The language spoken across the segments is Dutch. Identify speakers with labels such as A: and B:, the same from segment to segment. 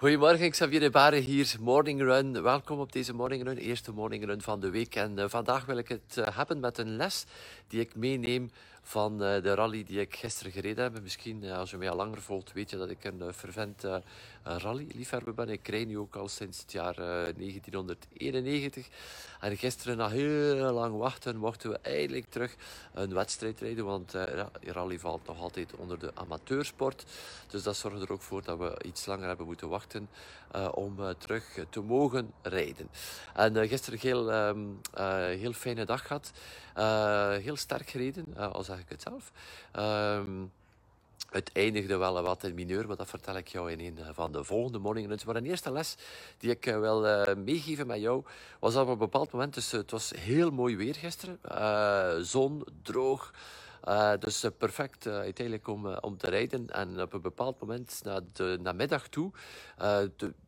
A: Goedemorgen, Xavier de Baren hier, Morning Run. Welkom op deze Morning Run, eerste Morning Run van de week. En uh, vandaag wil ik het uh, hebben met een les die ik meeneem van uh, de rally die ik gisteren gereden heb. Misschien, als je mij al langer volgt, weet je dat ik een fervent rally-liefhebber ben. Ik rijd nu ook al sinds het jaar 1991. En gisteren, na heel lang wachten, mochten we eindelijk terug een wedstrijd rijden. Want rally valt nog altijd onder de amateursport. Dus dat zorgt er ook voor dat we iets langer hebben moeten wachten om terug te mogen rijden. En gisteren heel, um, heel fijne dag gehad. heel sterk gereden, al ik het zelf. Um, het eindigde wel wat in mineur, maar dat vertel ik jou in een van de volgende morning runs. Maar een eerste les die ik wil uh, meegeven met jou, was dat op een bepaald moment, dus het was heel mooi weer gisteren. Zon, droog. Dus perfect uiteindelijk om, om te rijden. En op een bepaald moment, na de namiddag toe,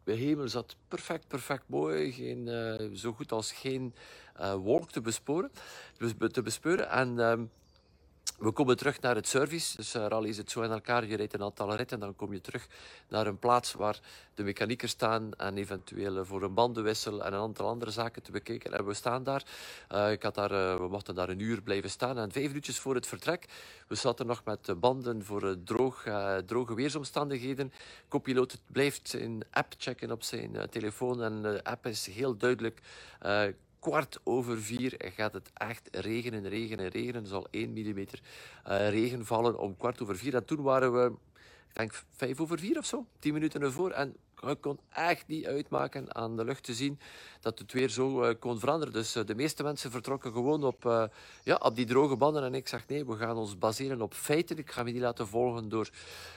A: de hemel zat perfect, perfect mooi. Geen, zo goed als geen wolk te besporen, te bespeuren. En ehm, we komen terug naar het service. Dus uh, is het zo in elkaar. Je rijdt een aantal ritten, dan kom je terug naar een plaats waar de mechaniekers staan en eventueel voor een bandenwissel en een aantal andere zaken te bekijken. En we staan daar. Uh, ik had daar we mochten daar een uur blijven staan. En vijf minuutjes voor het vertrek, we zaten nog met banden voor droog, droge weersomstandigheden. Copiloot blijft een app checken op zijn telefoon en de app is heel duidelijk kwart over vier gaat het echt regenen, regenen, regenen. Er zal 1 mm uh, regen vallen om kwart over vier. En toen waren we, ik denk, vijf over vier of zo, tien minuten ervoor. En ik kon echt niet uitmaken aan de lucht te zien dat het weer zo uh, kon veranderen. Dus uh, de meeste mensen vertrokken gewoon op, uh, ja, op die droge banden. En ik zeg nee, we gaan ons baseren op feiten. Ik ga me niet laten volgen door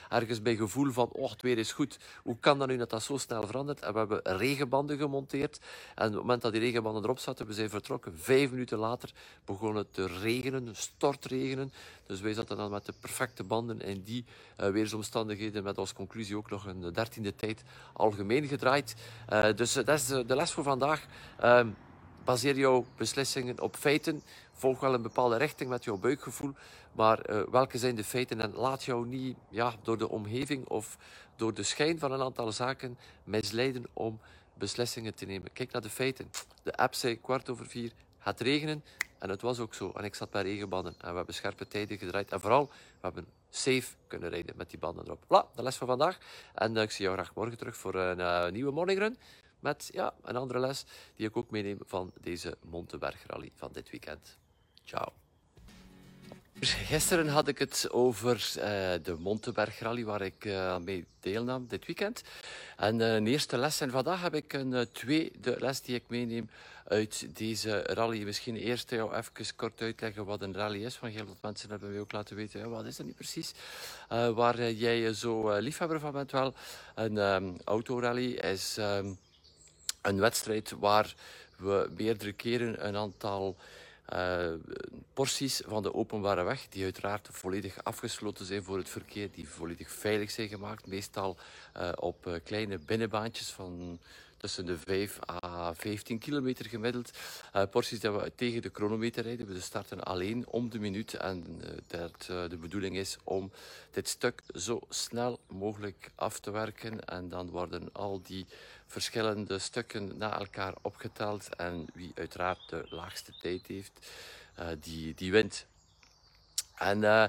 A: ergens bij gevoel van, oh, het weer is goed. Hoe kan dat nu dat dat zo snel verandert? En we hebben regenbanden gemonteerd. En op het moment dat die regenbanden erop zaten, we zijn vertrokken. Vijf minuten later begon het te regenen, stortregenen. Dus wij zaten dan met de perfecte banden in die uh, weersomstandigheden. Met als conclusie ook nog een dertiende tijd algemeen gedraaid. Uh, dus uh, dat is de, les voor vandaag. baseer jouw beslissingen op feiten. Volg wel een bepaalde richting met jouw buikgevoel. Maar uh, welke zijn de feiten? En laat jou niet ja, door de omgeving of door de schijn van een aantal zaken misleiden om beslissingen te nemen. Kijk naar de feiten. De app zei kwart over vier gaat regenen. En het was ook zo. En ik zat bij regenbanden. En we hebben scherpe tijden gedraaid. En vooral, we hebben safe kunnen rijden met die banden erop. Voilà, de les van vandaag. En uh, ik zie jou graag morgen terug voor een uh, nieuwe morning run. Met ja, een andere les die ik ook meeneem van deze Monteberg Rally van dit weekend. Ciao. Gisteren had ik het over uh, de Monteberg Rally waar ik uh, mee deelnam dit weekend. En uh, een eerste les. En vandaag heb ik een tweede les die ik meeneem uit deze rally. Misschien eerst jou even kort uitleggen wat een rally is. Want heel veel mensen hebben mij ook laten weten, wat is dat niet precies? waar jij zo liefhebber van bent wel. Een um, autorally is um, een wedstrijd waar we meerdere keren een aantal uh, porties van de openbare weg, die uiteraard volledig afgesloten zijn voor het verkeer, die volledig veilig zijn gemaakt, meestal uh, op uh, kleine binnenbaantjes van tussen de 5 à 15 kilometer gemiddeld. Uh, porties dat we tegen de chronometer rijden. We starten alleen om de minuut en uh, dat, uh, de bedoeling is om dit stuk zo snel mogelijk af te werken. En dan worden al die verschillende stukken na elkaar opgeteld. En wie uiteraard de laagste tijd heeft, die, die wint. En uh,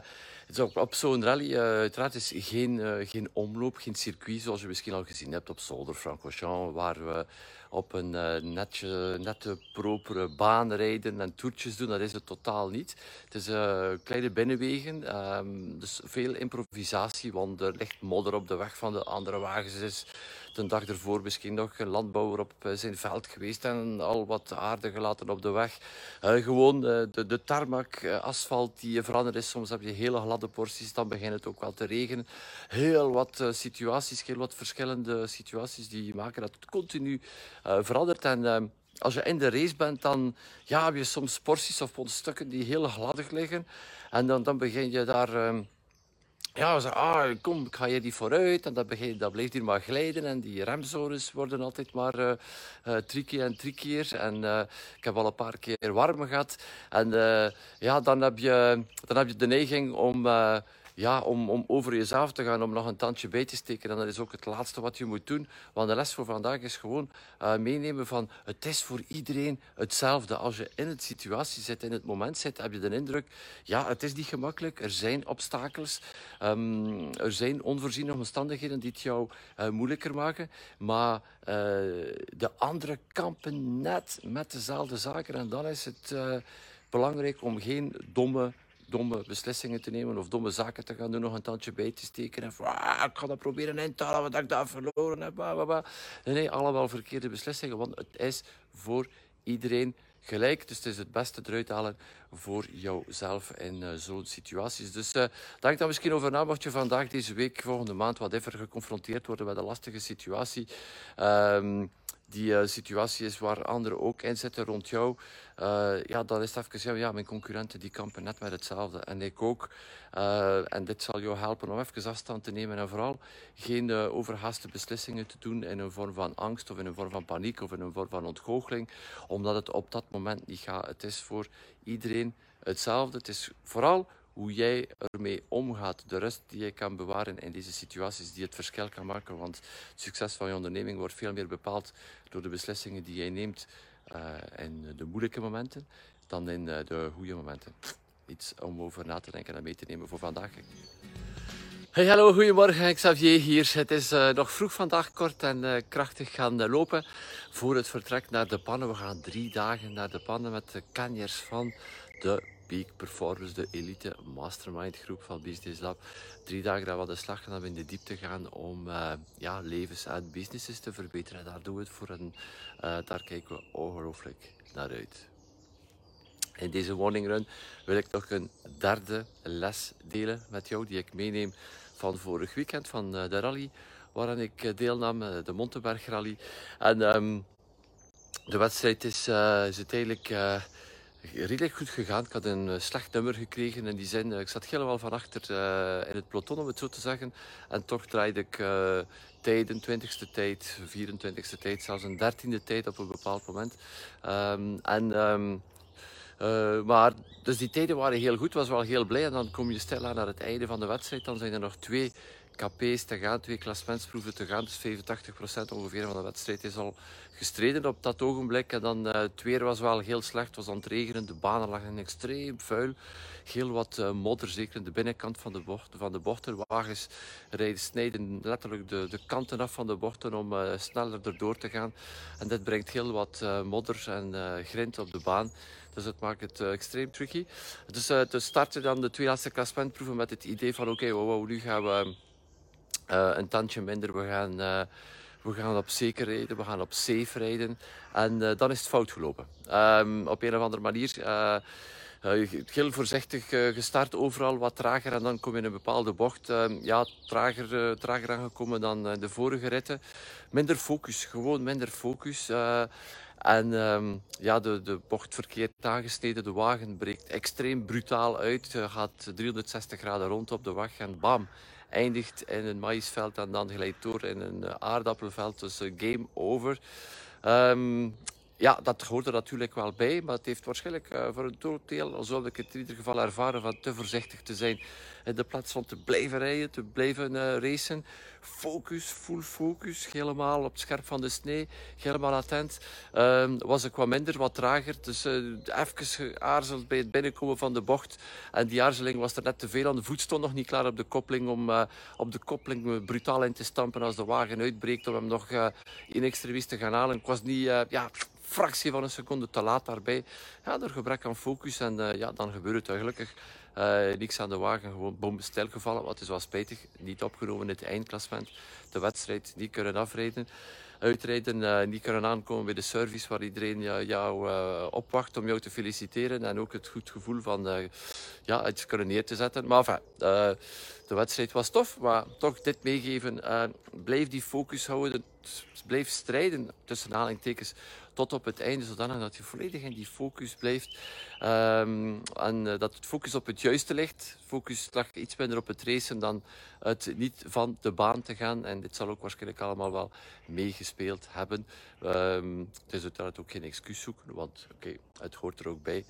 A: op, op zo'n rally, uh, is geen, uh, geen omloop, geen circuit zoals je misschien al gezien hebt op Zolder Francorchamps, waar we op een netje, nette, propere baan rijden en toertjes doen. Dat is het totaal niet. Het is kleine binnenwegen, um, dus veel improvisatie, want er ligt modder op de weg van de andere wagens. Is de dag ervoor misschien nog een landbouwer op zijn veld geweest en al wat aarde gelaten op de weg. Uh, gewoon uh, de, de tarmac, asfalt die veranderd is. Soms heb je hele gladde porties, dan begint het ook wel te regenen. Heel wat situaties, heel wat verschillende situaties die maken dat het continu verandert. En als je in de race bent, dan ja, heb je soms porties of stukken die heel gladdig liggen. En dan, dan begin je daar... ja, ze ah, kom, ik ga hier die vooruit. En dan, begin, dan blijft hier maar glijden. En die remzones worden altijd maar uh, uh, trickier en trickier. En uh, ik heb al een paar keer warm gehad. En ja, dan heb, je, dan heb je de neiging om ja, om, om over jezelf te gaan, om nog een tandje bij te steken. En dat is ook het laatste wat je moet doen. Want de les voor vandaag is gewoon uh, meenemen van het is voor iedereen hetzelfde. Als je in het situatie zit, in het moment zit, heb je de indruk, ja, het is niet gemakkelijk. Er zijn obstakels. Um, er zijn onvoorziene omstandigheden die het jou uh, moeilijker maken. Maar uh, de andere kampen net met dezelfde zaken. En dan is het belangrijk om geen domme domme beslissingen te nemen of domme zaken te gaan doen, nog een tandje bij te steken. En ah, ik ga dat proberen in te halen wat ik daar verloren heb. Nee, allemaal verkeerde beslissingen, want het is voor iedereen gelijk. Dus het is het beste eruit halen voor jouzelf in uh, zo'n situaties. Dus uh, denk daar misschien over na, mocht je vandaag, deze week, volgende maand, wat even geconfronteerd worden met een lastige situatie. Um, die uh, situatie is waar anderen ook in zitten rond jou, uh, ja, dan is het even, ja, mijn concurrenten die kampen net met hetzelfde. En ik ook. Uh, en dit zal jou helpen om even afstand te nemen en vooral geen overhaaste beslissingen te doen in een vorm van angst of in een vorm van paniek of in een vorm van ontgoocheling, omdat het op dat moment niet gaat. Het is voor iedereen hetzelfde. Het is vooral hoe jij ermee omgaat, de rust die je kan bewaren in deze situaties, die het verschil kan maken. Want het succes van je onderneming wordt veel meer bepaald door de beslissingen die jij neemt uh, in de moeilijke momenten dan in uh, de goede momenten. Iets om over na te denken en mee te nemen voor vandaag. Hey, hallo, goedemorgen. Xavier hier. Het is uh, nog vroeg vandaag, kort en krachtig gaan lopen voor het vertrek naar de pannen. We gaan drie dagen naar de pannen met de kanjers van de Peak Performance, de elite mastermind groep van Business Lab. Drie dagen dat we de slag gaan, we in de diepte gaan om uh, ja, levens en businesses te verbeteren. En daar doen we het voor en uh, daar kijken we ongelooflijk naar uit. In deze morning run wil ik nog een derde les delen met jou die ik meeneem van vorig weekend van uh, de rally waaraan ik deelnam, de Montenberg Rally. En um, de wedstrijd is, is uiteindelijk redelijk goed gegaan. Ik had een eh, slecht nummer gekregen in die. Eh, ik zat helemaal van achter uh, in het peloton, om het zo te zeggen. En toch draaide ik tijden, 20ste tijd, 24ste tijd, zelfs een 13e tijd op een bepaald moment. Um, en, uh, maar dus die tijden waren heel goed, was wel heel blij. En dan kom je stil aan naar het einde van de wedstrijd. Dan zijn er nog twee KP's te gaan, twee klassementsproeven te gaan. Dus 85% ongeveer van de wedstrijd is al gestreden op dat ogenblik. En dan uh, het weer was wel heel slecht, het was aan het regenen. De banen lagen extreem vuil. Heel wat uh, modder, zeker in de binnenkant van de, bocht, van de bochten. Wagens rijden, snijden letterlijk de, de kanten af van de bochten om uh, sneller erdoor te gaan. En dit brengt heel wat modder en grind op de baan. Dus het maakt het extreem tricky. Dus te starten dan de twee laatste klassementproeven met het idee van oké, wow, nu gaan we uh, een tandje minder. We gaan, uh, we gaan op zeker rijden, we gaan op safe rijden. En uh, dan is het fout gelopen. Um, op een of andere manier. heel voorzichtig gestart, overal wat trager en dan kom je in een bepaalde bocht. Ehm, ja, trager, trager aangekomen dan de vorige ritten. Minder focus, gewoon minder focus. En um, ja, de, de bocht verkeerd aangesneden. De wagen breekt extreem brutaal uit. gaat 360 graden rond op de weg en bam eindigt in een maïsveld en dan glijdt door in een eh, aardappelveld. Dus uh, game over. Um, ja, dat hoort er natuurlijk wel bij, maar het heeft waarschijnlijk uh, voor een groot deel, zo ik het in ieder geval ervaren, van te voorzichtig te zijn. In de plaats van te blijven rijden, te blijven uh, racen. Focus, full focus, helemaal op het scherp van de snee, helemaal attent. Uh, was ik wat minder, wat trager, dus uh, even geaarzeld bij het binnenkomen van de bocht. En die aarzeling was er net te veel aan. De voet stond nog niet klaar op de koppeling om op de koppeling brutaal in te stampen als de wagen uitbreekt, om hem nog in extremis te gaan halen. Ik was niet, ja fractie van een seconde te laat daarbij. Ja, door gebrek aan focus. En uh, ja, dan gebeurt het eigenlijk. Uh, niks aan de wagen, gewoon bom gevallen. Wat is wel spijtig. Niet opgenomen in het eindklassement. De wedstrijd niet kunnen afrijden. Uitrijden, uh, niet kunnen aankomen bij de service waar iedereen jou opwacht om jou te feliciteren. En ook het goed gevoel van ja, iets kunnen neer te zetten. Maar enfin, de wedstrijd was tof, maar toch dit meegeven. blijf die focus houden blijf strijden, tussen aanhalingstekens, tot op het einde, zodanig dat je volledig in die focus blijft. Um, en uh, dat het focus op het juiste ligt. Focus lag iets minder op het racen dan het niet van de baan te gaan. En dit zal ook waarschijnlijk allemaal wel meegespeeld hebben. Um, het is uiteraard ook geen excuus zoeken, want oké, het hoort er ook bij.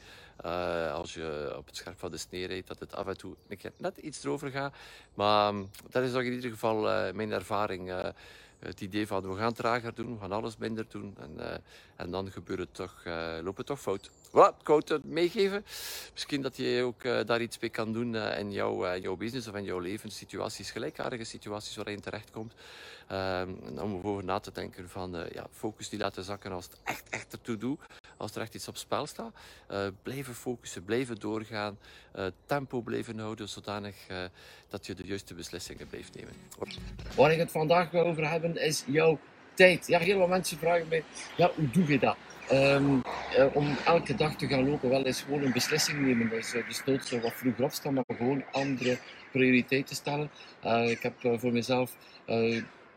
A: Uh, als je op het scherp van de snee rijdt, dat het af en toe een keer net iets erover gaat. Maar um, dat is ook in ieder geval uh, mijn ervaring. Het idee van we gaan trager doen, we gaan alles minder doen. En, uh, en dan gebeurt het toch, uh, loopt het toch fout. Voilà, wou het meegeven. Misschien dat je ook daar iets mee kan doen in jouw, jouw business of in jouw leven. Situaties, gelijkaardige situaties waarin je terechtkomt. Om over na te denken van ja, focus die laten zakken als het echt, echt ertoe doet als er echt iets op spel staat. Uh, blijven focussen, blijven doorgaan, uh, tempo blijven houden, zodanig uh, dat je de juiste beslissingen blijft nemen.
B: Waar ik het vandaag wil over hebben is jouw tijd. Ja, heel veel mensen vragen mij, ja, hoe doe je dat? Um, om elke dag te gaan lopen, wel eens gewoon een beslissing nemen. Dus, dus nooit zo wat vroeger opstaan, maar gewoon andere prioriteiten stellen. ik heb voor mezelf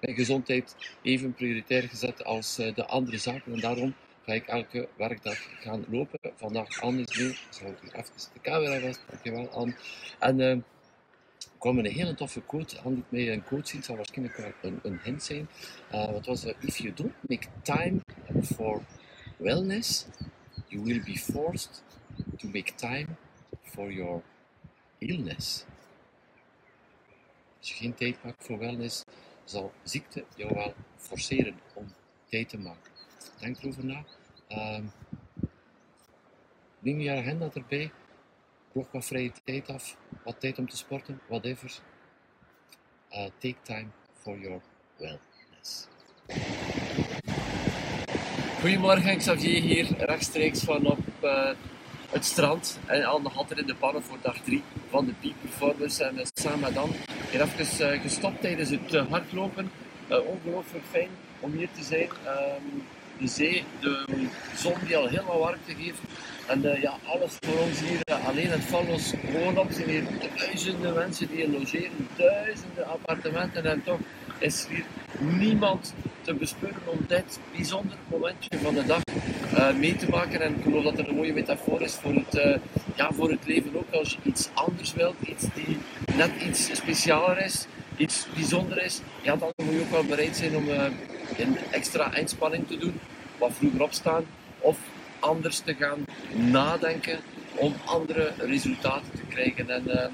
B: gezondheid even prioritair gezet als de andere zaken. En daarom ga ik elke werkdag gaan lopen. Vandaag anders mee. Ik zal hier even de camera vast. Dankjewel, Anne. En uh, kwam met een hele toffe quote. Liet mij een quote zien. Het zal waarschijnlijk wel een, een hint zijn. Uh, wat was If you don't make time for wellness, you will be forced to make time for your illness. Als je geen tijd maakt voor wellness, zal ziekte jou wel forceren om tijd te maken. Denk erover na. Um, neem je agenda erbij. Blok wat vrije tijd af. Wat tijd om te sporten. Whatever. Uh, take time for your wellness. Goedemorgen, Xavier hier, rechtstreeks van op uh, het strand en al nog altijd in de pannen voor dag 3 van de Peak Performance. En uh, met Dan hier even uh, gestopt tijdens het hardlopen. ongelooflijk fijn om hier te zijn. Um, de zee, de zon die al helemaal warmte geeft. En ja, alles voor ons hier, alleen het Vallos woonop zijn hier duizenden mensen die hier logeren, duizenden appartementen en toch is hier niemand te bespeuren om dit bijzonder momentje van de dag mee te maken. En ik geloof dat er een mooie metafoor is voor het, ja, voor het leven ook. Als je iets anders wilt, iets die net iets specialer is, iets bijzonder is, ja, dan moet je ook wel bereid zijn om een extra inspanning te doen, wat vroeger opstaan, of anders te gaan nadenken om andere resultaten te krijgen. En uh,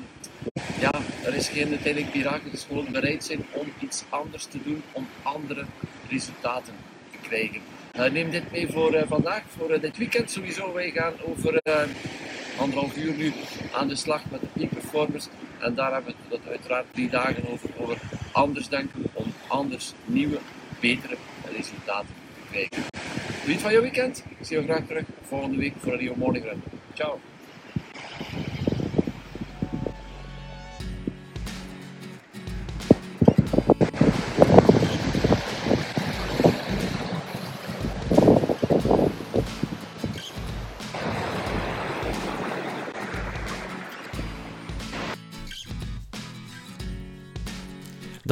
B: ja, er is geen uiteindelijk mirakel, het is gewoon bereid zijn om iets anders te doen, om andere resultaten te krijgen. Uh, neem dit mee voor uh, vandaag, voor dit weekend sowieso. Wij gaan over anderhalf uur nu aan de slag met de peak performers. En daar hebben we het uiteraard drie dagen over, over anders denken, om anders nieuwe betere resultaten te krijgen. Geniet van je weekend. Ik zie je graag terug volgende week voor een nieuwe morning run. Ciao.